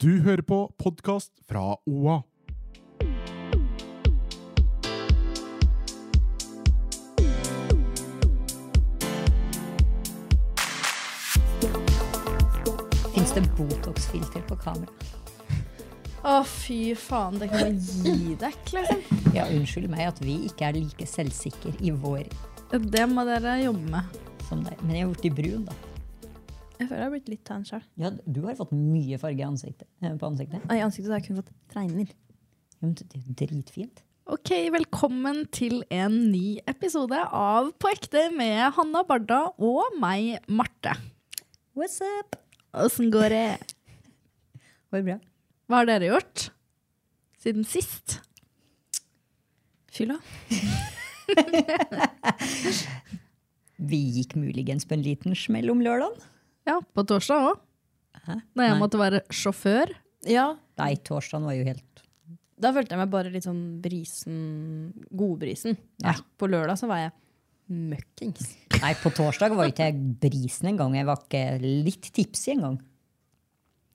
Du hører på podkast fra OA. Fins det Botox-filter på kamera? Å, fy faen. Det kan bare gi deg, liksom. Ja, unnskyld meg at vi ikke er like selvsikre i vår Det må dere jobbe med. som deg. Men jeg har blitt brun, da. Jeg føler jeg har blitt litt tan sjøl. Ja, du har fått mye farge ansiktet, eh, på ansiktet. I ansiktet har jeg kun fått treiner. Ja, men det er jo dritfint. Ok, velkommen til en ny episode av På ekte med Hanna Barda og meg, Marte. What's up? Åssen går det? Går det bra? Hva har dere gjort siden sist? Fylla? Vi gikk muligens på en liten smell om lørdagen. Ja, på torsdag òg. Når jeg Nei. måtte være sjåfør. Ja, Nei, torsdagen var jo helt da følte jeg meg bare litt sånn brisen, godbrisen. Ja. På lørdag så var jeg møkkings. Nei, på torsdag var ikke jeg brisen engang. Jeg var ikke litt tipsy engang.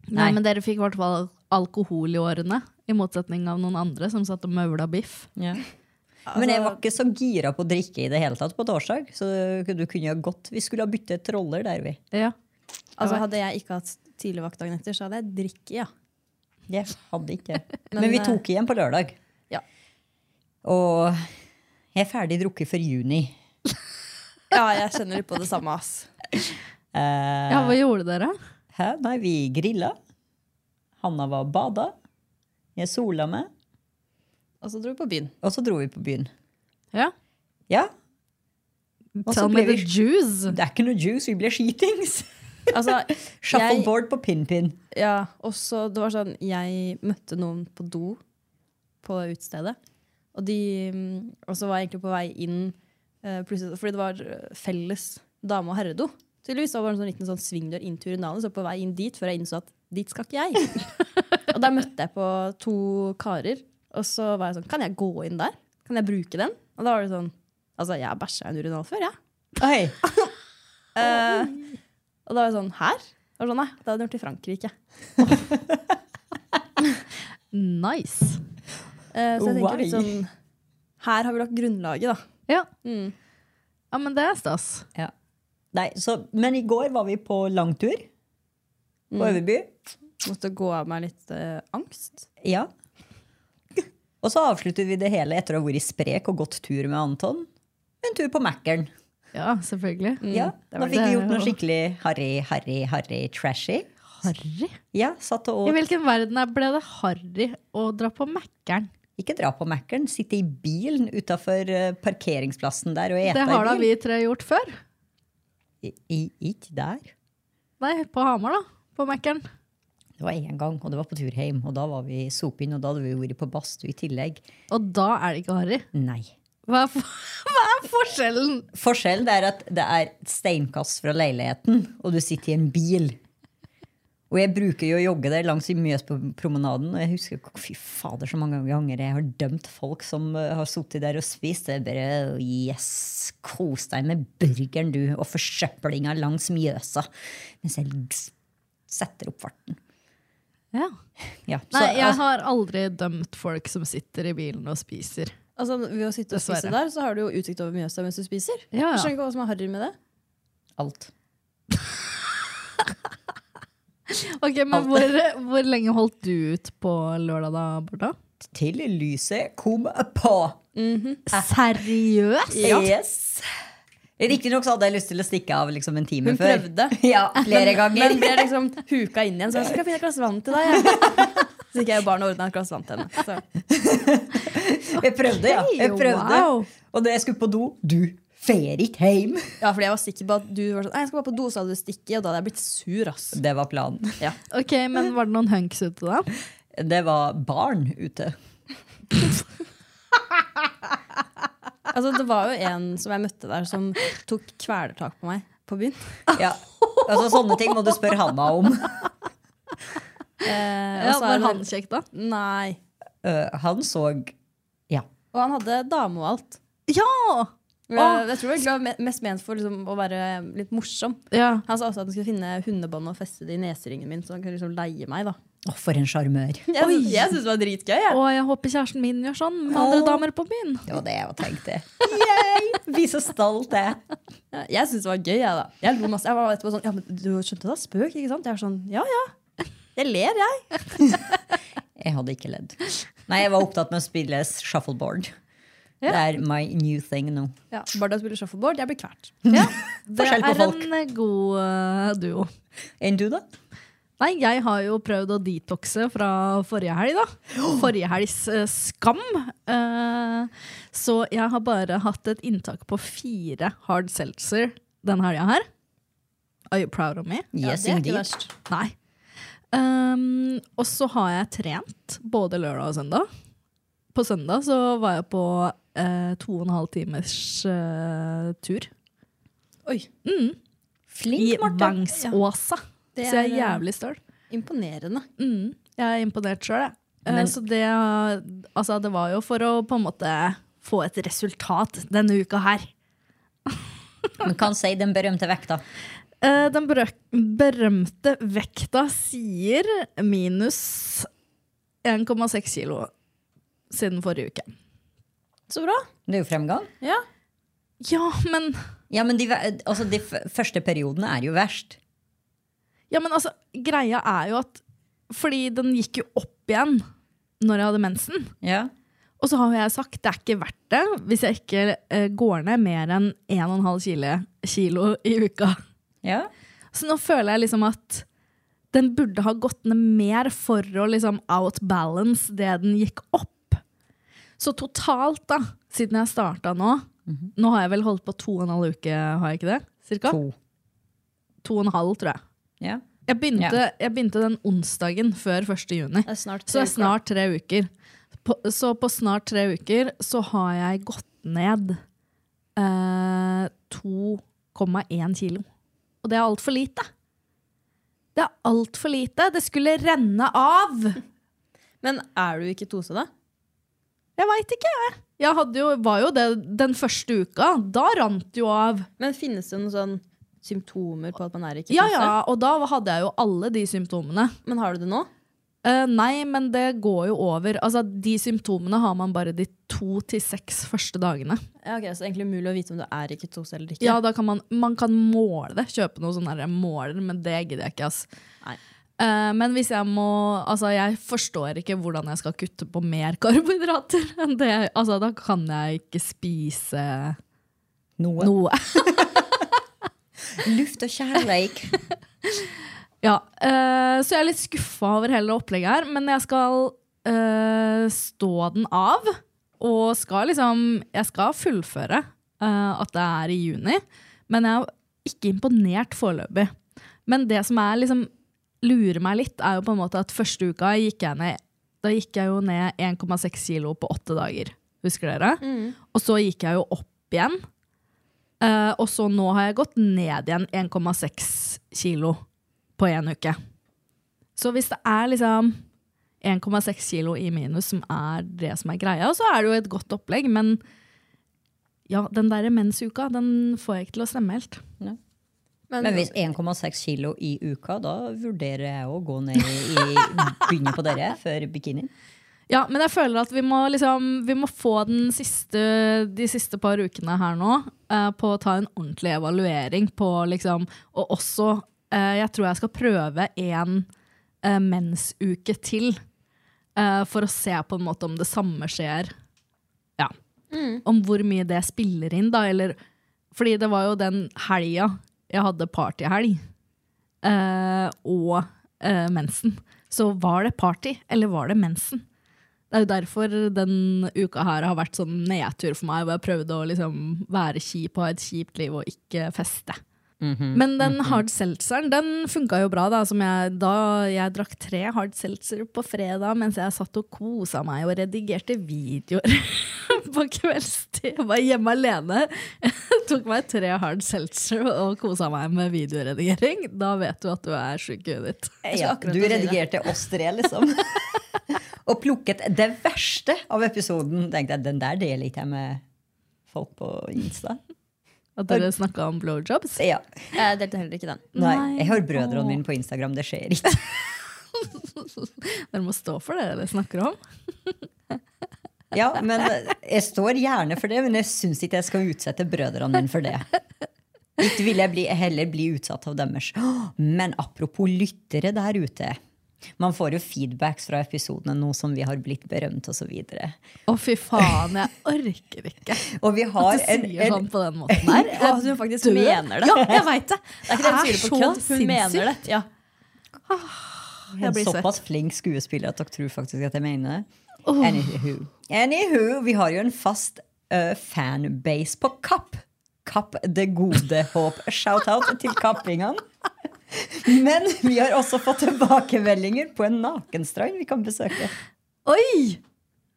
Nei, Nei. men dere fikk i hvert fall alkohol i årene. I motsetning av noen andre som satt og møvla biff. Ja. Men jeg var ikke så gira på å drikke i det hele tatt på torsdag. Så du kunne jo godt Vi skulle ha byttet roller der, vi. Ja. Altså Hadde jeg ikke hatt tidligvakt dagen etter, så hadde jeg drikket, ja. Det hadde ikke. Men, Men vi eh, tok igjen på lørdag. Ja. Og jeg er ferdig drukket for juni. Ja, jeg kjenner litt på det samme, ass. Uh, ja, hva gjorde dere? hæ? Nei, vi grilla. Hanna var og bada. Jeg sola meg. Og så dro vi på byen. Og så dro vi på byen. Ja. Ja, Tell me the juice. Det er ikke noe juice, vi ble skitings. Altså, Shuffleboard på pin-pin. ja, og så det var sånn Jeg møtte noen på do på utestedet. Og, de, mm, og så var jeg egentlig på vei inn uh, plutselig, fordi det var eh, felles dame- og herredo. Tydeligvis var det en sånn liten sånn svingdør inn til urinalen, så på vei inn dit før jeg innså at dit skal ikke jeg. og der møtte jeg på to karer, og så var jeg sånn Kan jeg gå inn der? Kan jeg bruke den? Og da var det sånn Altså, jeg har bæsja i en urinal før, jeg. Oi. Eh, og da var jeg sånn Her? Var sånn, Nei, det hadde jeg gjort i Frankrike. Nice. Eh, så jeg tenker Why? litt sånn Her har vi lagt grunnlaget, da. Ja. Mm. ja, men det er stas. Ja. Nei, så, men i går var vi på langtur på Øverby. Måtte gå av meg litt eh, angst. Ja. Og så avsluttet vi det hele etter å ha vært sprek og gått tur med Anton. En tur på Mækkern. Ja, selvfølgelig. Ja, det da fikk vi gjort noe skikkelig harry, harry, harry, trashy. Harry? Ja, satt og I hvilken verden er- ble det harry å dra på Mækkern? Ikke dra på Mækkern, sitte i bilen utafor parkeringsplassen der og ete Det har da vi bil. tre gjort før. I, i- ikke der. Nei, på Hamar, da. På Mækkern. Det var én gang, og det var på tur hjem. Og da var vi sopinn, og da hadde vi vært på badstue i tillegg. Og da er det ikke harry. Nei. Hva hva er forskjellen? Forskjellen er at det er et steinkast fra leiligheten, og du sitter i en bil. Og jeg bruker jo å jogge der langs Mjøspromenaden, og jeg husker fy fader så mange ganger jeg har dømt folk som eh, har sittet der og spist. Det er bare yes, kos deg med burgeren, du, og forsøplinga langs Mjøsa. Mens jeg setter opp farten. Ja. Ja, så, Nei, jeg altså, har aldri dømt folk som sitter i bilen og spiser. Altså, Ved å sitte og spise der, så har du jo utsikt over Mjøsa mens du spiser. Ja, Jeg ja. skjønner ikke hva som er harry med det. alt. Ok, men hvor, hvor lenge holdt du ut på lørdag, da, Borda? Til lyset kom på. Seriøst? Yes. Riktignok så hadde jeg lyst til å stikke av liksom en time Hun før. prøvde. Ja, flere ganger. Men ble liksom huka inn igjen. Så jeg skal finne et glass vann til deg. Så gikk jeg og barnet og ordna et glass vann til henne. Så. Jeg prøvde, ja. Jeg prøvde. Wow. Og da jeg skulle på do, du fer ikke hjem. Ja, fordi jeg var sikker på at du var sånn «Nei, Jeg skal bare på do, så hadde du stikket, og da hadde jeg blitt sur, ass. Det var planen. Ja. Ok, Men var det noen hunks ute da? Det var barn ute. Altså, det var jo en som jeg møtte der, som tok kvelertak på meg på byen. Ja. Altså, sånne ting må du spørre Hanna om. Eh, Ja, var han kjekk, da? Nei. Uh, han så Ja. Og han hadde dame og alt. Ja! Jeg, jeg tror det var mest ment for liksom, å være litt morsom. ja. Han sa også at han skulle finne hundebånd og feste det i neseringen min, så han kunne liksom leie meg. da Å, for en sjarmør. Jeg, synes- jeg syns det var dritgøy. Jeg. Og jeg håper kjæresten min gjør sånn med andre damer på byen. Det var det jeg tenkte. Yay! Vi så stolt jeg. Jeg syns det var gøy. Jeg, da. jeg lo masse. Jeg var etterpå sånn Ja, men du skjønte det spøk, ikke sant? Jeg var sånn Ja ja. Jeg ler, jeg. Jeg hadde ikke ledd. Nei, jeg var opptatt med å spille shuffleboard. Det er my new thing nå. Ja, Barda spiller shuffleboard, jeg blir kvert. Det Forskjell på er en eh, god eh, duo. Enn du, da? Nei, jeg har jo prøvd å detoxe fra forrige helg, da. Forrige helgs eh, skam. Eh, så jeg har bare hatt et inntak på fire hard seltzer denne helga her. Are you proud of me? Yes, det er ikke verst. Nei. Um, og så har jeg trent både lørdag og søndag. På søndag så var jeg på eh, to og en halv timers eh, tur. Oi, I Flink, Marte. Vangsåsa. Det Så jeg er eh, jævlig støl. imponerende. Mm, jeg er imponert sjøl, jeg. Eh, Men- så det, altså, det var jo for å på en måte få et resultat denne uka her. Men kan si den berømte vekta. Eh, den berømte vekta sier minus 1,6 kilo siden forrige uke. Så bra. Det er jo fremgang. Ja. Ja, men, Ja, men de, altså, de første periodene er jo verst. Ja, men altså, greia er jo at Fordi den gikk jo opp igjen når jeg hadde mensen. Ja. Og så har jeg sagt det er ikke verdt det hvis jeg ikke eh, går ned mer enn 1,5 kilo, kilo i uka. ja. Så nå føler jeg liksom at den burde ha gått ned mer for å liksom outbalance det den gikk opp. Så totalt, da, siden jeg starta nå Nå har jeg vel holdt på to og en halv uke, har jeg ikke det? Cirka? To. To og en halv, tror jeg. Ja. Jeg begynte, jeg begynte den onsdagen før 1. juni. Det Så det er snart tre uker. På, så på snart tre uker så har jeg gått ned eh, 2,1 kilo. Og det er altfor lite. Det er altfor lite. Det skulle renne av. Men er du ikke tose, da? Jeg veit ikke, jeg. Jeg jo, var jo det den første uka. Da rant det jo av. Men finnes det noe sånn symptomer på at man er i ketose? Ja, ja, Og da hadde jeg jo alle de symptomene. Men har du det nå? Uh, nei, men det går jo over. Altså, De symptomene har man bare de to til seks første dagene. Ja, ok, Så det er egentlig umulig å vite om du er i ketose eller ikke? Ja, da kan man, man kan måle det. Kjøpe noe sånn der måler, men det gidder jeg ikke. ass. Nei. Uh, men hvis jeg må Altså, jeg forstår ikke hvordan jeg skal kutte på mer karbohydrater enn det. Altså, da kan jeg ikke spise Noe. noe. Luft og kjærleik. Ja, Uh, så jeg er litt skuffa over hele opplegget her, men jeg skal uh, stå den av. Og skal liksom Jeg skal fullføre uh, at det er i juni, men jeg er ikke imponert foreløpig. Men det som er liksom lurer meg litt, er jo på en måte at første uka gikk jeg ned Da gikk jeg jo ned 1,6 kilo på åtte dager. Husker dere? Og så gikk jeg jo opp igjen. Eh, og så nå har jeg gått ned igjen 1,6 kilo på én uke. Så hvis det er liksom 1,6 kilo i minus som er det som er greia, så er det jo et godt opplegg, men ja, den der mensuka, den får jeg ikke til å stemme helt. Men hvis 1,6 kilo i uka, da vurderer jeg å gå ned i begynne på dere før bikinien. Ja, men jeg føler at vi må, liksom, vi må få den siste, de siste par ukene her nå uh, på å ta en ordentlig evaluering på liksom Og også uh, Jeg tror jeg skal prøve en uh, mensuke til. for å se på en måte om det samme skjer. Ja. Om hvor mye det spiller inn, da. Eller, fordi det var jo den helga jeg hadde partyhelg, og mensen. Så var det party, eller var det mensen? Det er jo derfor den uka her har vært sånn nedtur for meg, hvor jeg prøvde å liksom være kjip og ha et kjipt liv og ikke feste. Men den hard seltzeren den funka jo bra. Da som jeg, da jeg drakk tre hard seltzer på fredag mens jeg satt og kosa meg og redigerte videoer på kveldstid. Jeg var hjemme alene. Tok meg tre hard seltzer og kosa meg med videoredigering. Da vet du at du er sjuk i huet ditt. Ja, du redigerte oss tre, liksom. og plukket det verste av episoden. Tenkte jeg, Den der deler ikke jeg med folk på Insta. At dere snakka om blowjobs. Ja. Jeg delte heller ikke den. Nei, jeg har brødrene mine på Instagram. Det skjer ikke. Dere må stå for det dere snakker om. Ja, men Jeg står gjerne for det, men jeg syns ikke jeg skal utsette brødrene mine for det. Ikke vil jeg bli, heller bli utsatt av deres. Men apropos lyttere der ute. Man får jo feedbacks fra episodene nå som vi har blitt berømt osv. Å, fy faen, jeg orker ikke Og vi at du en, sier en sånn på den måten her. Og at hun faktisk død. mener det. Ja, jeg veit det. Det er ikke det hun sier på så kødd. Hun sinnssykt. mener det. Ja. Jeg en blir svett. såpass flink skuespiller at dere tror faktisk at jeg mener det. Anywho. Anywho, vi har jo en fast uh, fanbase på Kapp. Kapp det gode håp. Shout-out til kappingene. Men vi har også fått tilbakemeldinger på en nakenstrand vi kan besøke. Oi!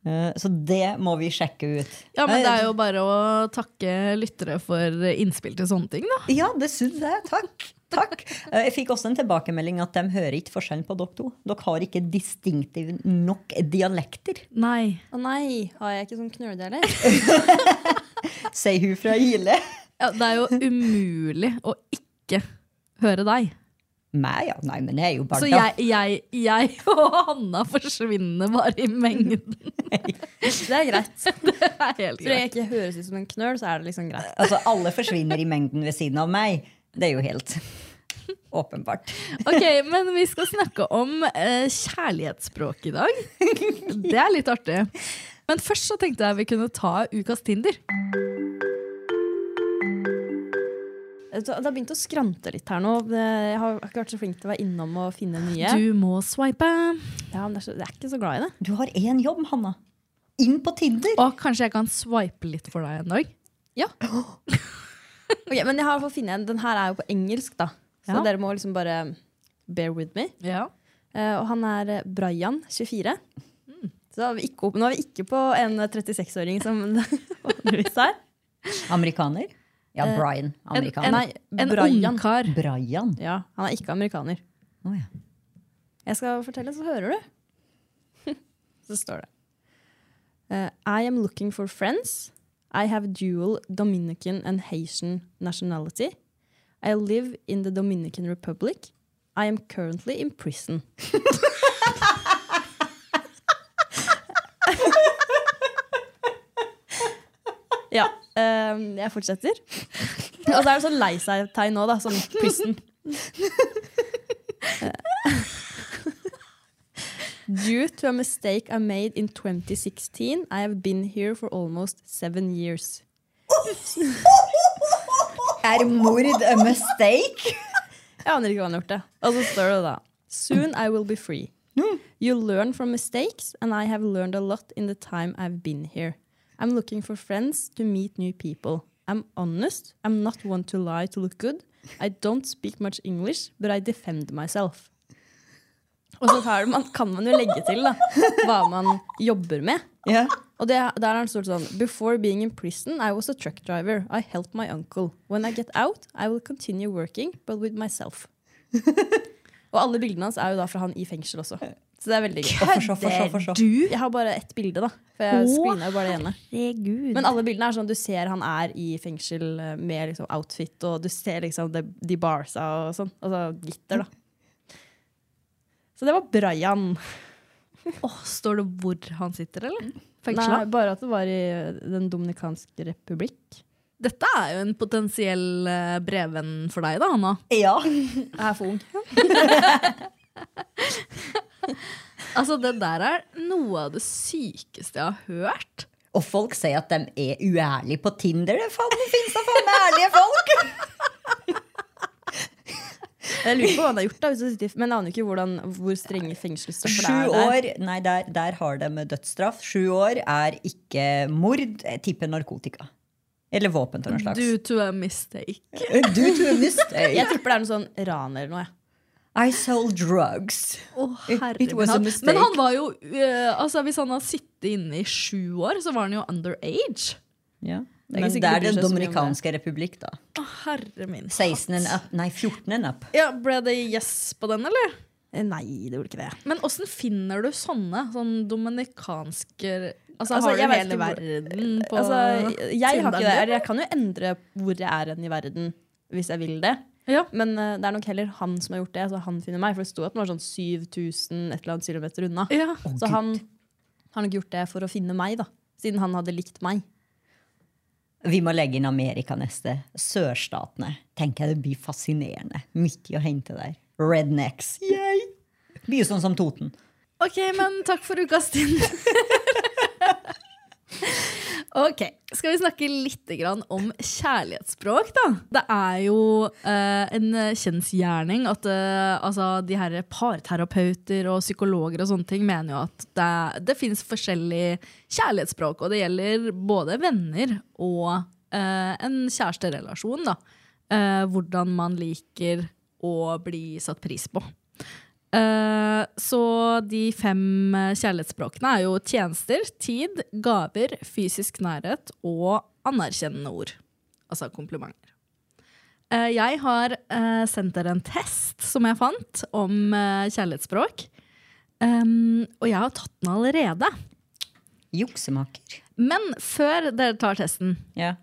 Eh, Så det må vi sjekke ut. Ja, men det er jo bare å takke lyttere for innspill til sånne ting, da. Ja, det syns jeg. Takk. Takk. Eh, Jeg fikk også en tilbakemelding at de hører ikke forskjellen på dere to. Dere har ikke distinktiv nok dialekter. Nei. Å nei, har jeg ikke sånn knøldeler? Sier hun fra Gile. Ja, det er jo umulig å ikke høre deg. Nei, ja. Nei, men jeg er jo Så Barda. jeg, jeg, jeg og Hanna forsvinner bare i mengden. Det er greit. Det er helt greit. lenge jeg ikke høres ut som en knøl, så er det liksom greit. Altså, alle forsvinner i mengden ved siden av meg. Det er jo helt åpenbart. Ok, Men vi skal snakke om eh, kjærlighetsspråk i dag. Det er litt artig. Men først så tenkte jeg vi kunne ta ukas Tinder. Det har begynt å skrante litt her nå. Jeg har ikke vært så flink til å være innom og finne nye. Du må swipe. Ja, men det er så, jeg er ikke så glad i det. Du har én jobb, Hanna. Inn på Tinder. Og kanskje jeg kan swipe litt for deg en dag? Ja. Ok, men jeg har fått finne en. Den her er jo på engelsk, da. Så Ja. dere må liksom bare bear with me. Ja. Uh, og han er eh, Brian, 24. Så er vi ikke, opp- nå er vi ikke på en 36-åring som vanligvis er. Amerikaner? Ja, Eh, Brian. Amerikaner. En, En Brian. ungkar. Brian. Ja, han er ikke amerikaner. Oh, ja. Jeg skal fortelle, så hører du. så står det. Uh, I am looking for friends. I have dual Dominican and Haitian nationality. I live in the Dominican Republic. I am currently in prison. ja, eh, jeg fortsetter. Og så er det sånn lei seg-tegn nå, da. Sånn pusten. Due to a mistake I made in 2016, I have been here for almost seven years. Er mord a mistake? Jeg aner ikke hva han har gjort det. Og så står det da Soon I will be free. You learn from mistakes, and I have learned a lot in the time I've been here. I'm looking for friends to meet new people. I'm honest. I'm not one to lie to look good. I don't speak much English, but I defend myself. Og så man, kan man jo legge til da, hva man jobber med. Yeah. Og det, der er det stort sånn Before being in prison, I was a truck driver. I helped my uncle. When I get out, I will continue working, but with myself. Og alle bildene hans er jo da fra han i fengsel også. Så det er veldig gøy. Så. Du? Jeg har bare ett bilde, da. For jeg screena jo bare det ene. Herregud. Men alle bildene er sånn du ser han er i fengsel eh, med liksom outfit, og du ser liksom de, de barsa og sånn. Altså gitter, da. Så det var Brian. Åh, står det hvor han sitter, eller? Nei, bare at det var i Den dominikanske republikk. Dette er jo en potensiell eh, brevvenn for deg, da, Hanna. Ja. Jeg er for ung. Altså, Det der er noe av det sykeste jeg har hørt. Og folk sier at de er uærlige på Tinder. Det faen, det finnes da faen meg ærlige folk! Jeg lurer på hva han har gjort, da, men jeg aner ikke hvordan, hvor strenge fengselsstraffer Sju det er der. år, nei, der, der har de dødsstraff. Sju år er ikke mord, jeg tipper narkotika. Eller våpen til noe slags. Due to a mistake. Due to a mistake. Jeg tipper det er noe sånn ran eller noe. jeg. I sold drugs. Å, herre It was a mistake. Men han var jo uh, altså Hvis han har sittet inne i sju år, så var han jo underage. Ja. Det Men det er Den dominikanske republikk, da. Å, herre min 16 and up, nei, 14 and up. Ja, Ble det yes på den, eller? Eh, Nei, det gjorde ikke det. Men åssen finner du sånne sånn dominikanske Altså, Altså, Har du vet hele ikke verden på Altså, jeg har ikke det. Eller Jeg kan jo endre hvor jeg er hen i verden hvis jeg vil det. Ja. Men uh, det er nok heller han som har gjort det. Så han finner meg For det sto at den var sånn 7000 et eller annet kilometer unna. Ja. så han har nok gjort det for å finne meg, da. Siden han hadde likt meg. Vi må legge inn Amerika neste. Sørstatene. Tenker jeg det blir fascinerende. Mye å hente der. Rednecks. Yay! Mye sånn som Toten. Ok, men takk for ukas stund. ok, skal vi snakke litt om kjærlighetsspråk, da? Det er jo eh, en kjensgjerning at eh, altså, de her parterapeuter og psykologer og sånne ting mener jo at det, det fins forskjellige kjærlighetsspråk, og det gjelder både venner og eh, en kjæresterelasjon, da. Eh, hvordan man liker å bli satt pris på. Eh, så de fem eh, kjærlighetsspråkene er jo tjenester, tid, gaver, fysisk nærhet og anerkjennende ord. Altså komplimenter. Eh, jeg har sendt dere en test som jeg fant om kjærlighetsspråk. Og jeg har tatt den allerede. Juksemaker. Men før dere tar testen Ja.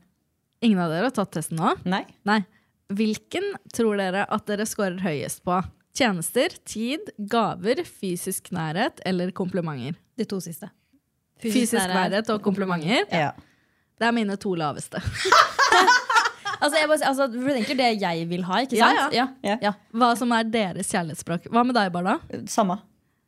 Ingen av dere har tatt testen nå? Nei. Nei. Hvilken tror dere at dere scorer høyest på? Tjenester, tid, gaver, fysisk nærhet eller komplimenter? De to siste. Fysisk, nærhet og komplimenter. Ja. Det er mine to laveste. Altså, jeg bare, altså, du tenker det jeg vil ha, ikke sant? ja. Ja. ja. Hva som er deres kjærlighetsspråk? Hva med deg, Barda? Samme.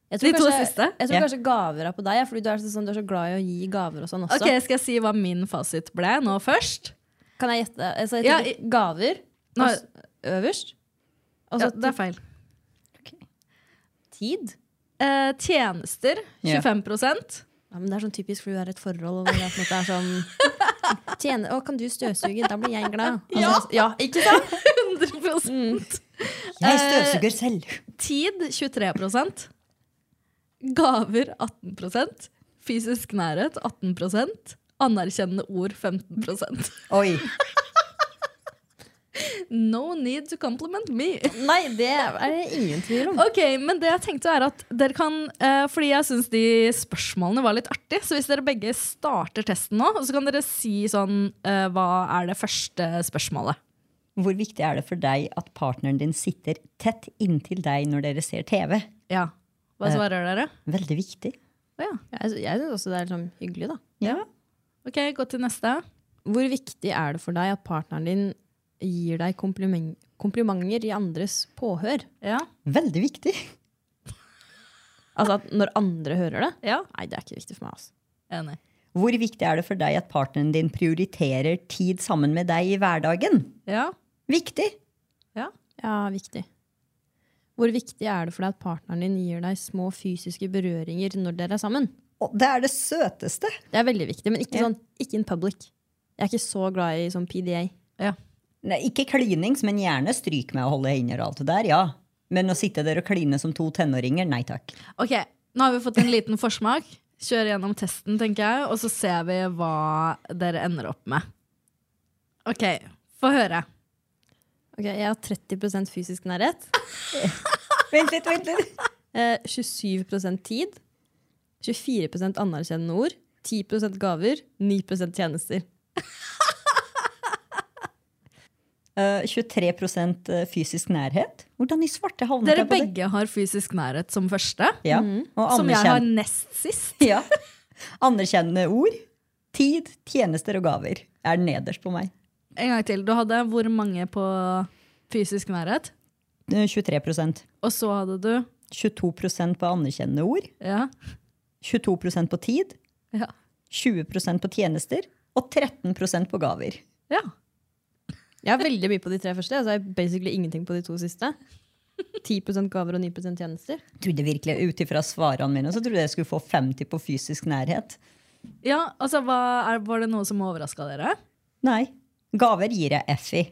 Jeg De tror, to kanskje, siste? jeg tror kanskje gaver er på deg, fordi du er, sånn, du er så glad i å gi gaver og sånn også. Ok, Skal jeg si hva min fasit ble nå først? Kan jeg gjette? Altså, jeg Ja, gaver Nå- øverst. Også, Ja, det er feil. Tid. Eh, tjenester Ja. 25 Ja, men det er sånn typisk, for du er i et forhold. Og det er, er sånn Tjene, å, kan du støvsuge? Da blir jeg glad. Altså, ja, ikke sant? 100 Jeg støvsuger selv. Tid 23% Gaver 18% Fysisk nærhet 18 Anerkjennende ord 15 Oi. No need to compliment me. Nei, det er det ingen tvil om. Ok, men det jeg tenkte er at dere kan eh, Fordi jeg syns de spørsmålene var litt artige. Så hvis dere begge starter testen nå, så kan dere si sånn eh, Hva er det første spørsmålet? Hvor viktig er det for deg at partneren din sitter tett inntil deg når dere ser TV? Ja. Hva svarer dere? Veldig viktig. Ja. Jeg, jeg syns også det er sånn hyggelig, da. Ja. Ok, gå til neste. Hvor viktig er det for deg at partneren din gir deg kompliment, komplimenter i andres påhør? Ja. Veldig viktig. Altså at når andre hører det? ja. Nei, det er ikke viktig for meg. altså. Enig. Hvor viktig er det for deg at partneren din prioriterer tid sammen med deg i hverdagen? Ja. Viktig. Ja. Ja, viktig. Hvor viktig er det for deg at partneren din gir deg små fysiske berøringer når dere er sammen? Og det er det søteste. Det er veldig viktig, men ikke, Ja. sånn, ikke in public. Jeg er ikke så glad i sånn PDA. ja. Nei, ikke klinings, men gjerne stryk med å holde hender og alt det der, ja. Men å sitte der og kline som to tenåringer, nei takk. Ok, nå har vi fått en liten forsmak. Kjør gjennom testen, tenker jeg, og så ser vi hva dere ender opp med. Ok, få høre. Ok, Jeg har 30 fysisk nærhet. Vent litt, vent litt. Eh, 27% tid. 24% anerkjennende ord. 10% gaver. 9% tjenester. Eh, 23% fysisk nærhet. Hvordan i svarte havnet Dere jeg på det? Dere begge har fysisk nærhet som første, Ja. Og som jeg har nest sist. ja. Anerkjennende ord, tid, tjenester og gaver er nederst på meg. En gang til. Du hadde hvor mange på fysisk nærhet? Eh, 23% Og så hadde du 22% på anerkjennende ord, Ja. 22% på tid, Ja. 20% på tjenester og 13% på gaver. ja. Jeg har veldig mye på de tre første. Altså jeg har basically ingenting på de to siste. 10% gaver og 9 tjenester. Jeg trodde virkelig Ut ifra svarene mine så trodde jeg jeg skulle få 50 på fysisk nærhet. Ja, altså, hva er, Var det noe som overraska dere? Nei. Gaver gir jeg F i.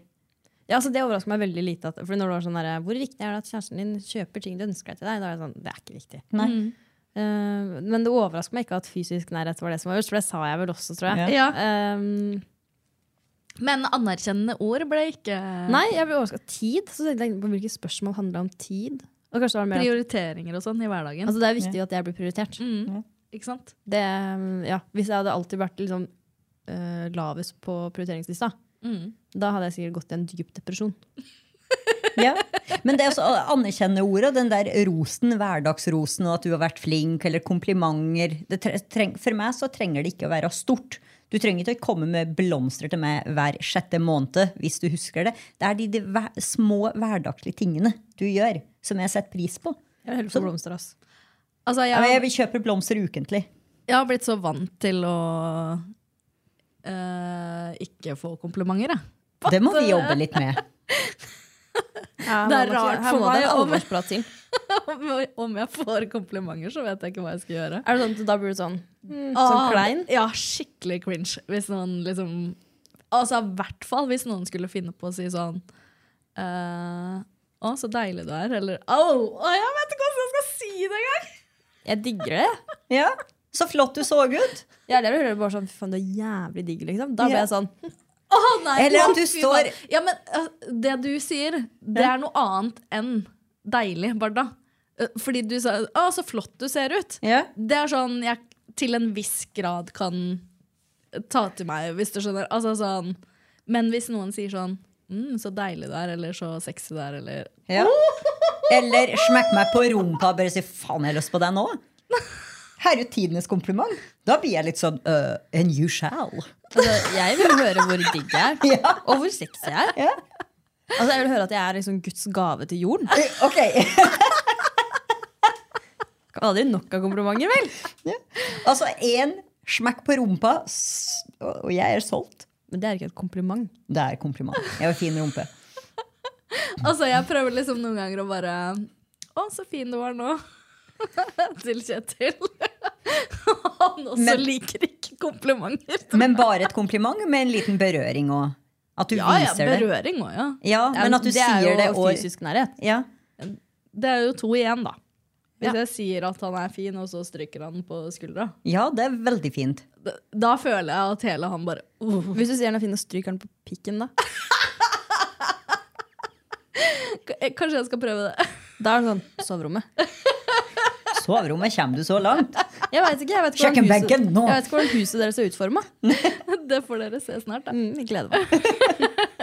Ja, altså Det overrasker meg veldig lite. At, fordi når det var sånn der, Hvor viktig er det at kjæresten din kjøper ting du ønsker deg til deg? Da er det sånn, det er ikke viktig. Nei. Eh, men det overrasker meg ikke at fysisk nærhet var det som var øverst, for det sa jeg vel også, tror jeg. Ja. Eh, Men anerkjennende ord ble ikke nei, jeg ble overraska. Tid. Så tenkte jeg på Hvilke spørsmål handla om tid? Og kanskje det var mer at, prioriteringer og sånn i hverdagen. altså Det er viktig at jeg blir prioritert. mm. Ikke sant? Det, ja, hvis jeg hadde alltid vært liksom, eh, lavest på prioriteringslista, Mm. da hadde jeg sikkert gått i en dyp depresjon. Ja. Men det er også å anerkjenne ordet, den der rosen, hverdagsrosen, og at du har vært flink, eller komplimenter. Det tre treng, for meg så trenger det ikke å være stort. Du trenger ikke å komme med blomster til meg hver sjette måned hvis du husker det. Det er de, de hver, små hverdagslige tingene du gjør, som jeg setter pris på. Jeg vil heller for blomster, ass. Altså, Ja, jeg, Jeg kjøper blomster ukentlig. jeg har blitt så vant til å uh, ikke få komplimenter, jeg. Det må vi jobbe litt med. Ja, Det er rart for meg det meg en om- jeg får komplimenter, så vet jeg ikke hva jeg skal gjøre. Er det sånn at da blir du sånn mm, Ah, Sånn klein? Ja, skikkelig cringe. Hvis noen liksom Altså, i hvert fall hvis noen skulle finne på å si sånn uh, Å, så deilig du er. Eller Au! Å, jeg vet ikke hvordan jeg skal si det engang! Jeg digger det. Ja, Så flott du så ut! det er hører bare sånn Fy faen, du er jævlig digg, liksom. Da blir Ja. jeg sånn Å, nei, Eller at du står- Ja, men eh, det du sier, det er noe annet enn deilig, Barda. Eh, fordi du sa 'Å, så flott du ser ut'. Ja. Det er sånn jeg til en viss grad kan ta til meg, hvis du skjønner. Altså sånn Men hvis noen sier sånn mm, 'Så deilig du er', eller 'så sexy du er', eller Ja. Eller smekk meg på rumpa og bare si 'faen, jeg har lyst på deg nå'. Her er jo tidenes kompliment. Da blir jeg litt sånn uh, And you shall. altså, Jeg vil høre hvor digg jeg er, Ja. og hvor sexy jeg er. Ja. Altså, jeg vil høre at jeg er liksom Guds gave til jorden. Eh, Ok. Aldri nok av komplimenter, vel? Altså én smekk på rumpa, og jeg er solgt. Men det er ikke et kompliment. Det er kompliment. Jeg har fin rumpe. Altså, jeg prøver liksom noen ganger å bare 'Å, så fin du var nå'. til Kjetil. Han også Men- liker ikke komplimenter. Men bare et kompliment med en liten berøring òg? At du Ja, ja, berøring det. berøring òg, ja. Ja, men at du det er sier jo det og fysisk nærhet. ja. Det er jo to igjen, da. Hvis Ja. jeg sier at han er fin, og så stryker han på skuldra. ja, det er veldig fint. Da, da føler jeg at hele han bare uh. Hvis du sier han er fin, og stryker han på pikken, da. Eh, Kanskje jeg skal prøve det. Da er det sånn soverommet. Soverommet, kommer du så langt? Jeg vet ikke, jeg vet ikke hvordan huset, nå! jeg vet ikke hvordan huset deres er utforma. Det får dere se snart, da. Mm, jeg gleder meg.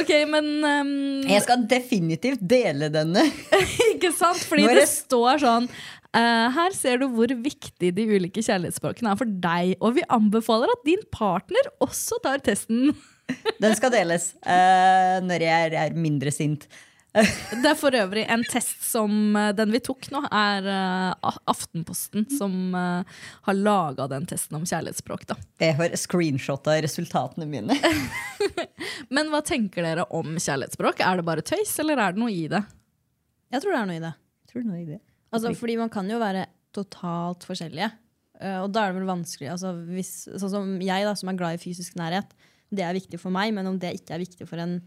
Ok, men um, Jeg skal definitivt dele denne. Ikke sant? Fordi det det- står sånn Uh, Her ser du hvor viktig de ulike kjærlighetsspråkene er for deg, og vi anbefaler at din partner også tar testen. Den skal deles uh, når jeg er mindre sint. Det er for øvrig en test som eh, den vi tok nå, er uh, Aftenposten som uh, har laga den testen om kjærlighetsspråk. Da. Jeg har screenshotta resultatene mine. Men hva tenker dere om kjærlighetsspråk? Er det bare tøys, eller er det noe i det? Jeg tror det er noe i det. Tror noe i det? Altså, fordi man kan jo være totalt forskjellige. Uh, og da er det vel vanskelig altså, hvis, Sånn som jeg, da, som er glad i fysisk nærhet. Det er viktig for meg, men om det ikke er viktig for en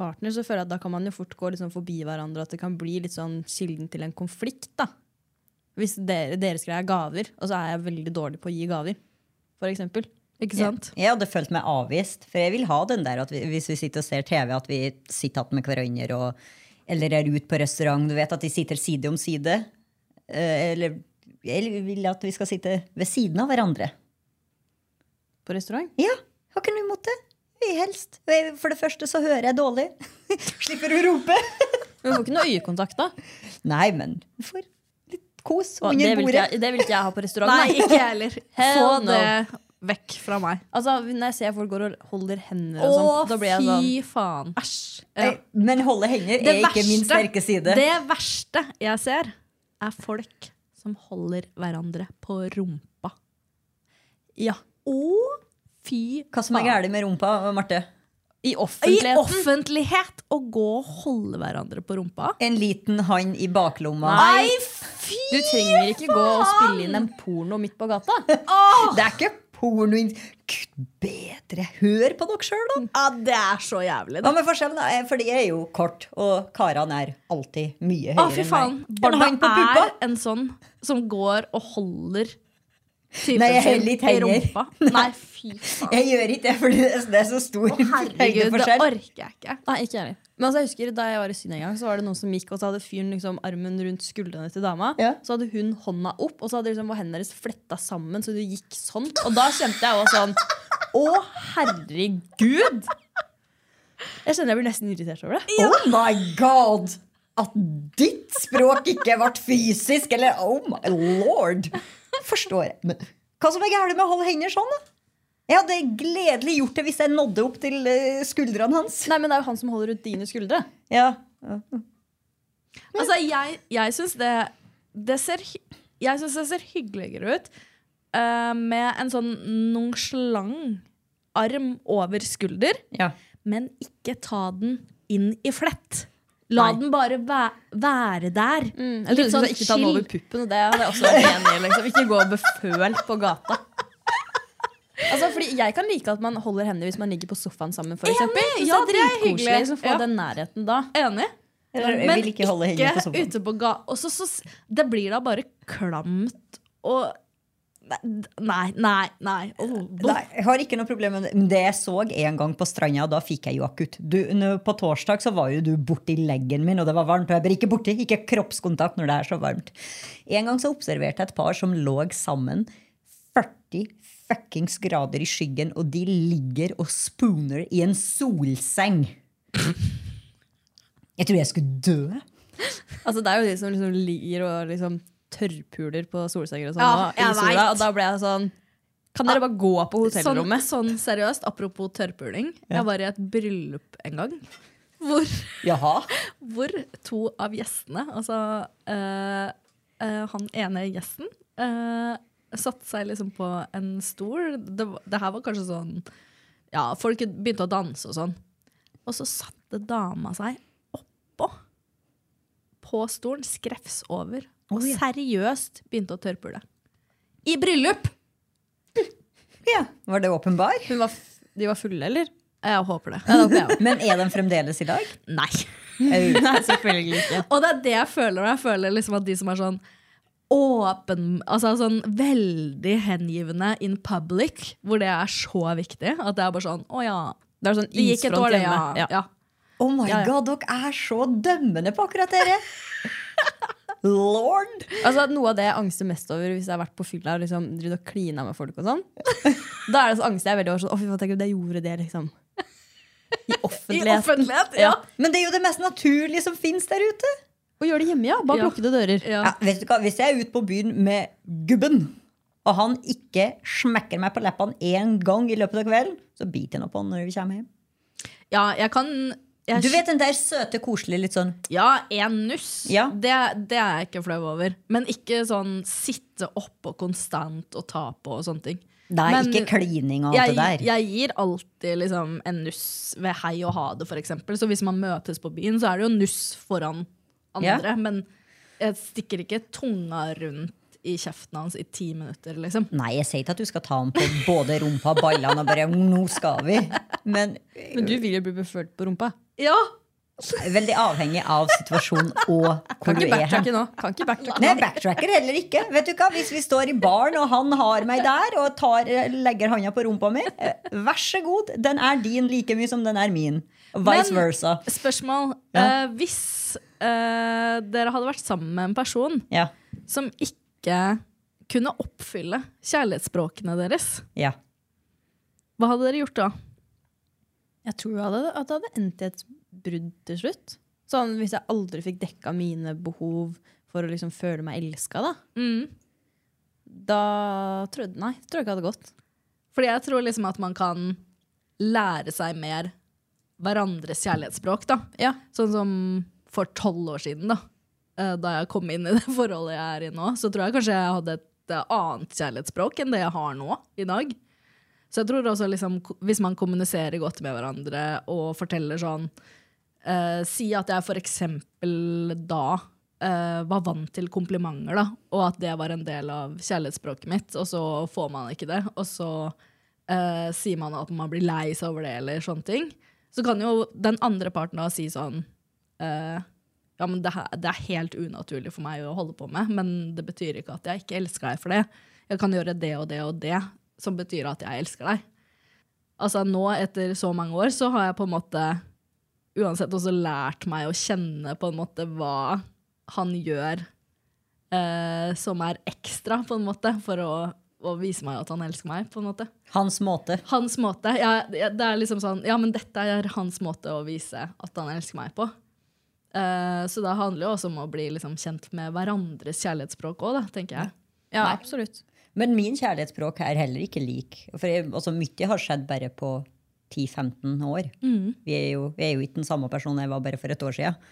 partner, så føler jeg at da kan man jo fort gå liksom forbi hverandre, at det kan bli litt sånn kilden til en konflikt. da. Hvis dere, deres greie er gaver, og så er jeg veldig dårlig på å gi gaver, for eksempel. Ikke sant? Jeg, jeg hadde følt meg avvist, for jeg vil ha den der at vi, hvis vi sitter og ser TV, at vi sitter igjen med hverandre, og, eller er ute på restaurant. Du vet at de sitter side om side. Eh, eller jeg vil at vi skal sitte ved siden av hverandre. På restaurant. Ja, har ikke noe imot det. Helst. For det første så hører jeg dårlig. Slipper å rope. Men vi får ikke noe øyekontakt, da. Nei, men vi får litt kos Hva, under det, bordet. jeg, det vil ikke jeg ha på restaurant. Nei, ikke jeg heller. Få no. det vekk fra meg. Altså, Når jeg ser folk går og holder hender, og Å, da blir jeg sånn fy faen. Æsj. Ja. Men holde henger Det er ikke min sterke side. Det verste jeg ser, er folk som holder hverandre på rumpa. Ja. Å, fy Hva som er faen. galt med rumpa, Marte? I I offentlighet å gå og holde hverandre på rumpa. En liten hand i baklomma. Nei, fy Du trenger ikke gå og spille inn en porno midt på gata. Det er ikke porno Gud bedre, hør på dere sjøl, da! Ja, det er så jævlig. Ja, Da. men forskjellen er, For de er jo kort, og karene er alltid mye høyere Å, fy faen. enn meg. Hand er en sånn som går og holder typen Nei, jeg heller litt henger. Nei, fy faen. Jeg gjør ikke det, for det er- er så stor Herregud, det orker jeg ikke. Nei, ikke jeg heller. Men altså, jeg husker Da jeg var i Syden en gang, så var det noen som gikk, og så hadde fyren liksom armen rundt skuldrene til dama. Ja. Så hadde hun hånda opp, og så hadde liksom var hendene deres fletta sammen, så det gikk sånn. Og da kjente jeg også sånn Å, herregud! Jeg kjenner jeg blir nesten irritert over det. Oh my god! At ditt språk ikke ble fysisk, eller oh my lord! Forstår jeg. Men hva som er gærent med å holde hender sånn, da? Jeg hadde gledelig gjort det hvis jeg nådde opp til eh, skuldrene hans. Nei, men Det er jo han som holder rundt dine skuldre. Ja. Altså, jeg, jeg syns det, det ser Jeg synes det ser hyggeligere ut uh, med en sånn nonchalant arm over skulder, ja. men ikke ta den inn i flett. La Nei. den bare væ være der. Jeg trodde du sånn skulle ikke ta den over puppen, det hadde jeg også vært enig i. Liksom. Ikke gå befølt på gata. Altså, fordi Jeg kan like at man holder hender hvis man ligger på sofaen sammen. For eksempel. Enig! Ja, det er dritkoselig liksom, få Ja. den nærheten da. Enig. Jeg Men ikke hendene på ute på ga... Og så, så, s- det blir da bare klamt og Nei, nei, nei. Oh. Nei, jeg har ikke noe problem med det. Det jeg så en gang på stranda, da fikk jeg jo akutt. Du, på torsdag så var jo du borti leggen min, og det var varmt. Og jeg bare ikke borti, ikke kroppskontakt når det er så varmt. En gang så observerte jeg et par som lå sammen 40 fuckings grader i skyggen, og de ligger og spooner i en solseng. Jeg tror jeg skulle dø. Altså, det er jo de som liksom ligger og liksom tørrpuler på solsenger og sånn. Ja, i sola, og da ble jeg sånn Kan dere bare gå på Sånn, hotellrommet? sånn seriøst, apropos tørrpuling. Jeg var i et bryllup en gang. Hvor, Jaha. hvor to av gjestene, altså øh, øh, han ene gjesten, øh, satte seg liksom på en stol. Det, det her var kanskje sånn Ja, folk begynte å danse og sånn. Og så satte dama seg oppå på stolen, skrevs over, og seriøst begynte å tørrpule. I bryllup! Ja, Var det åpenbar? Hun var, f- de var fulle, eller? Jeg håper det. Men er den fremdeles i dag? Nei. Nei, selvfølgelig ikke. Og det er det jeg føler. Jeg føler liksom at de som er sånn åpen Altså sånn veldig hengivne in public, hvor det er så viktig, at det er bare sånn Å ja. Det er sånn Det gikk et år, det. Ja. ja. Oh my Ja, ja. god, dere er så dømmende på akkurat dere! Lord! Altså, noe av det jeg angster mest over hvis jeg har vært på fylla og liksom, og klina med folk, og sånn da er det så angster jeg veldig over sånn, å fy faen, tenk om jeg gjorde det liksom i I offentlighet. ja. Ja. Men det er jo det mest naturlige som fins der ute. Å gjøre det hjemme, ja. Bak Ja. lukkede dører. Ja. Ja, vet du hva? Hvis jeg er ute på byen med gubben, og han ikke smekker meg på leppene én gang i løpet av kvelden, så biter jeg nå på han når vi kommer hjem. ja, jeg kan jeg, Du vet den der søte, koselige, litt sånn Ja, en nuss. Ja. Det, det er jeg ikke flau over. Men ikke sånn sitte oppå konstant og ta på og sånne ting. Nei, Men ikke klining og alt jeg, det der. jeg gir alltid liksom en nuss ved hei og ha det, eksempel. Så hvis man møtes på byen, så er det jo nuss foran andre. Men jeg stikker ikke tunga rundt i kjeften hans i ti minutter, liksom. Nei, jeg sier ikke at du skal ta ham på både rumpa og ballene og bare Nå skal vi. Men Men du vil jo bli befølt på rumpa. Ja! veldig avhengig av situasjonen og hvor du er hen. nå. Kan ikke backtracke Nei, backtracker heller ikke. Vet du hva? Hvis vi står i baren, og han har meg der og tar, legger handa på rumpa mi, vær så god. Den er din like mye som den er min. Vice Men- versa. Spørsmål. Ja. Eh, hvis eh, dere hadde vært sammen med en person Ja. som ikke kunne oppfylle kjærlighetsspråkene deres, ja. hva hadde dere gjort da? Jeg tror jeg hadde, at det hadde endt i et brudd til slutt. Sånn Hvis jeg aldri fikk dekka mine behov for å liksom føle meg elska, da. Mm. Da tror jeg, nei, tror jeg ikke hadde gått. Fordi jeg tror liksom at man kan lære seg mer hverandres kjærlighetsspråk. da. Ja. Sånn som for tolv år siden, da. Eh, Da jeg kom inn i det forholdet jeg er i nå, så tror jeg kanskje jeg hadde et eh, annet kjærlighetsspråk enn det jeg har nå i dag. Så jeg tror også liksom, hvis man kommuniserer godt med hverandre og forteller sånn eh, Si at jeg for eksempel da eh, var vant til komplimenter, da, og at det var en del av kjærlighetsspråket mitt, og så får man ikke det, og så eh, sier man at man blir lei seg over det, eller sånne ting, så kan jo den andre parten da si sånn eh, ja, men det, her, det er helt unaturlig for meg å holde på med, men det betyr ikke at jeg ikke elsker deg for det. Jeg kan gjøre det og det og det, som betyr at jeg elsker deg. Altså nå, etter så mange år, så har jeg på en måte uansett også lært meg å kjenne på en måte hva han gjør eh, som er ekstra, på en måte, for å, å vise meg at han elsker meg, på en måte. Hans måte. Hans måte. Ja, det det er liksom sånn, ja, men dette er hans måte å vise at han elsker meg på. Eh, så det handler jo også om å bli liksom kjent med hverandres kjærlighetsspråk òg, tenker jeg. Ja, Nei. absolutt. Men min kjærlighetsspråk er heller ikke lik. For jeg, altså, mye har skjedd bare på 10-15 år. Vi, er jo, vi er jo ikke den samme personen jeg var bare for et år siden.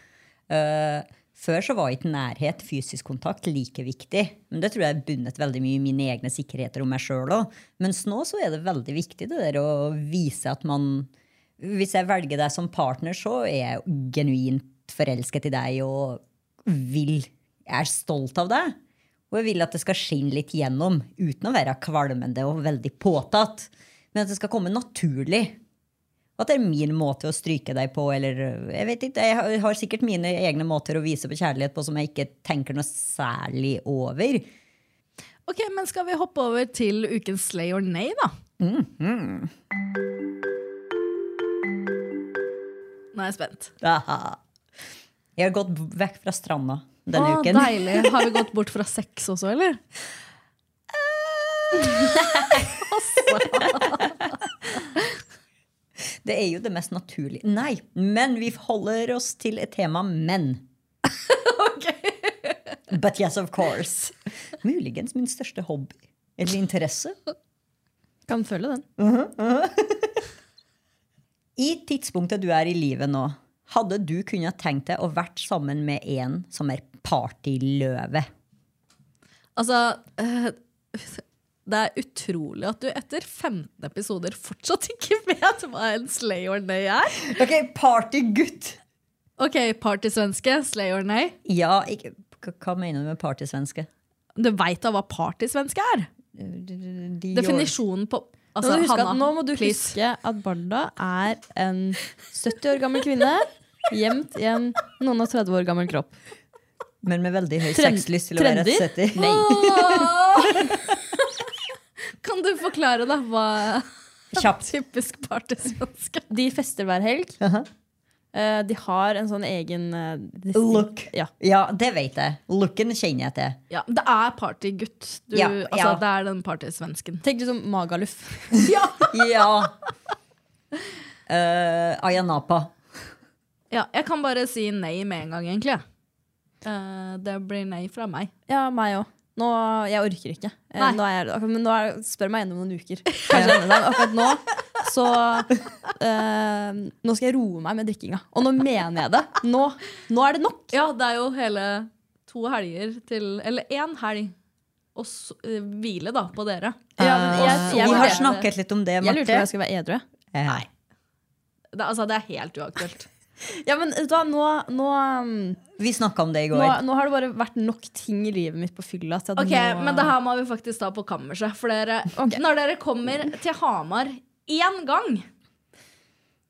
Uh, før så var ikke nærhet, fysisk kontakt, like viktig. Men det tror jeg er bundet veldig mye i mine egne sikkerheter om meg sjøl òg. Mens nå så er det veldig viktig det der å vise at man Hvis jeg velger deg som partner, så er jeg genuint forelsket i deg og vil Jeg er stolt av deg. Og jeg vil at det skal skinne litt gjennom, uten å være kvalmende og veldig påtatt. Men at det skal komme naturlig. Og at det er min måte å stryke deg på, eller jeg vet ikke, jeg har- sikkert mine egne måter å vise på kjærlighet på som jeg ikke tenker noe særlig over. Ok, men skal vi hoppe over til ukens slay or nay, da? Nå er jeg spent. Aha. Jeg har gått vekk fra stranda denne Åh, uken. deilig. Har vi gått bort fra sex også, eller? Det er jo det mest naturlige. Nei, men vi holder oss til et tema menn. But yes, of course. Muligens min største hobby. Eller interesse. Kan følge den. I tidspunktet du er i livet nå, hadde du kunnet tenkt deg å vært sammen med en som er partyløve? Altså eh, Det er utrolig at du etter 15 episoder fortsatt ikke vet hva en slay or nay er. Ok, partygutt! Ok, partysvenske, slay or nay. Ja, ikke, hva- mener du med partysvenske? Du veit da hva partysvenske er? De Definisjonen på Nå, altså, må du huske Hanna, at, nå må du please. huske at Barda er en 70 år gammel kvinne gjemt i en noen og 30 år gammel kropp. Men med veldig høy Trend- sexlyst til å være trendy? setter. Nei. Kan du forklare, da, hva Kjapt. typisk partysvenske De fester hver helg. Uh Eh, de har en sånn egen eh, Look. Ja. Ja, det vet jeg. Looken kjenner jeg til. Ja, det er partygutt. Ja, altså, ja. Det er den partysvensken. Tenk liksom Magaluf. Ja. Uh, Ayanapa. Ja, jeg kan bare si nei med en gang, egentlig. Eh, det blir nei fra meg. Ja, meg òg. Nå, jeg orker ikke. Eh, Nei. Nå er jeg, men nå er, spør meg igjen om noen uker. Kanskje denne dagen. Akkurat nå så eh, Nå skal jeg roe meg med drikkinga. Og nå mener jeg det. Nå, nå er det nok. Ja, det er jo hele to helger til Eller én helg. Og så, eh, hvile, da, på dere. Ja, men jeg, Så jeg, vi har snakket litt om det, jeg lurte på om Marte. jeg skulle være edru. Nei. Det, altså, det er helt uaktuelt. Ja, men vet du hva, nå, nå, um, Vi snakka om det i nå, går. nå har det bare vært nok ting i livet mitt på fylla. til at Ok, nå, Men det her må vi faktisk ta på kammerset. For dere, når dere kommer til Hamar én gang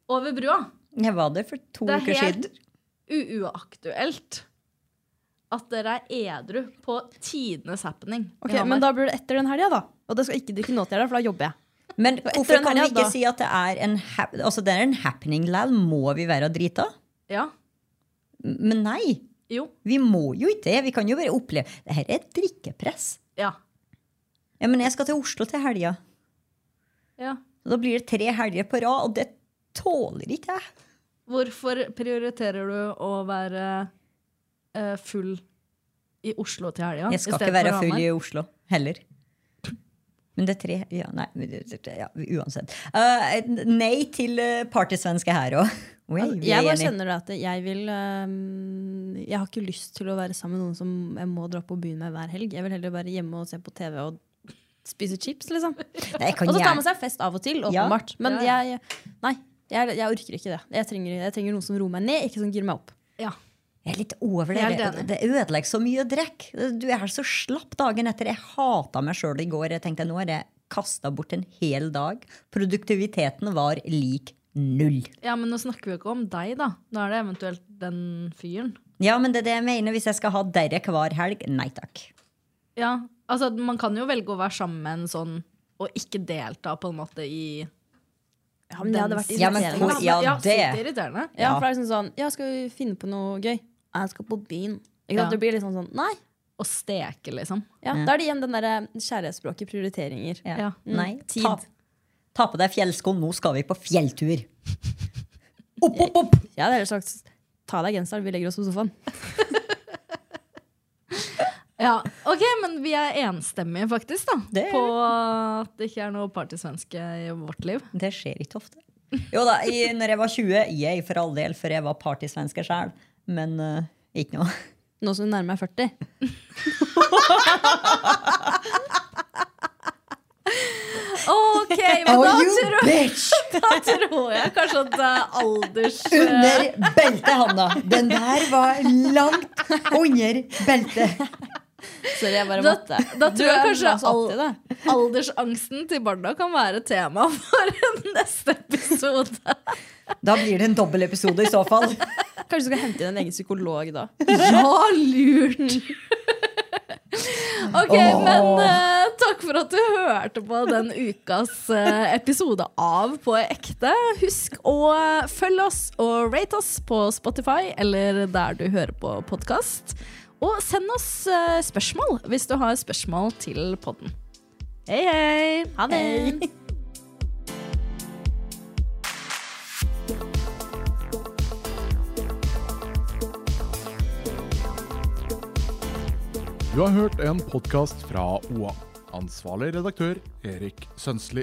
over brua Jeg var der for to Det er helt uaktuelt at dere er edru på tidenes happening. Ok, Men da blir det etter den helga, da. Og det skal ikke drikke nå til helga, for da jobber jeg. Men hvorfor kan vi ikke da? si at det er en, altså, det er en happening lal? Må vi være drita? Ja, Men nei. jo, Vi må jo ikke det. Vi kan jo bare oppleve Dette er et drikkepress. ja, Ja, men jeg skal til Oslo til helga. ja. Og Da blir det tre helger på rad, og det tåler ikke jeg. Hvorfor prioriterer du å være eh, full i Oslo til helga? Jeg skal ikke være full i Oslo heller. Men det er tre Ja, nei, ja, uansett. Uh, nei til uh, partysvenske her òg. Jeg bare kjenner at jeg vil um, Jeg har ikke lyst til å være sammen med noen som jeg må dra på byen med hver helg. Jeg vil heller være hjemme og se på TV og Spise chips, liksom. Nei, Og så tar man seg fest av og til, Ja. Men Ja, jeg Nei, jeg, jeg orker ikke det. Jeg trenger, jeg trenger noen som roer meg ned, ikke som girer meg opp. Ja. Jeg er litt over det. Det, det ødelegger så mye å drikke. Du er så slapp dagen etter. Jeg hata meg sjøl i går. Jeg tenkte nå har jeg kasta bort en hel dag. Produktiviteten var lik null. ja, men nå snakker vi jo ikke om deg, da. Nå er det eventuelt den fyren. Ja, men det er det jeg mener. Hvis jeg skal ha dere hver helg, nei takk. Ja, altså Man kan jo velge å være sammen med en sånn og ikke delta på en måte i Ja, men det hadde vært Ja, men irriterende. ja, ja, det- Ja, irriterende. Ja, for det er liksom sånn Ja, skal vi finne på noe gøy? Jeg skal på byen. Ikke Ja. sant? Det blir litt sånn sånn Nei. Å steke, liksom. Ja, Da er det igjen den derre kjærlighetsspråket, prioriteringer. Ja. Ja. Nei, Tid. ta, ta på deg fjellsko, nå skal vi på fjelltur. Opp, opp, opp! Jeg hadde heller sagt ta deg genseren, vi legger oss på sofaen. Ja, ok, Men vi er enstemmige, faktisk, da. Det er på at det ikke er noe partysvenske i vårt liv. Det skjer ikke ofte. Jo da, i, når jeg var 20, jeg for all del, for jeg var partysvenske sjøl. Men uh, ikke noe. Nå som du nærmer meg 40. Ok, men da, Oh, tror, jeg da tror jeg kanskje at uh, alders... Under beltet, Hanna. Den der var langt under beltet. Sorry, jeg bare Da, måtte. da Du tror jeg kanskje så opp til al det. aldersangsten til barna kan være tema for neste episode. Da blir det en dobbel episode i så fall. Kanskje du skal hente inn en egen psykolog da. Ja, lurt! Ok, men uh, takk for at du hørte på den ukas uh, episode av På ekte. Husk å følge oss og rate oss på Spotify eller der du hører på podkast. Og send oss eh, spørsmål hvis du har spørsmål til podden. Hei, hei! Ha det! Du har hørt en podkast fra OA. Ansvarlig redaktør Erik Sønsli.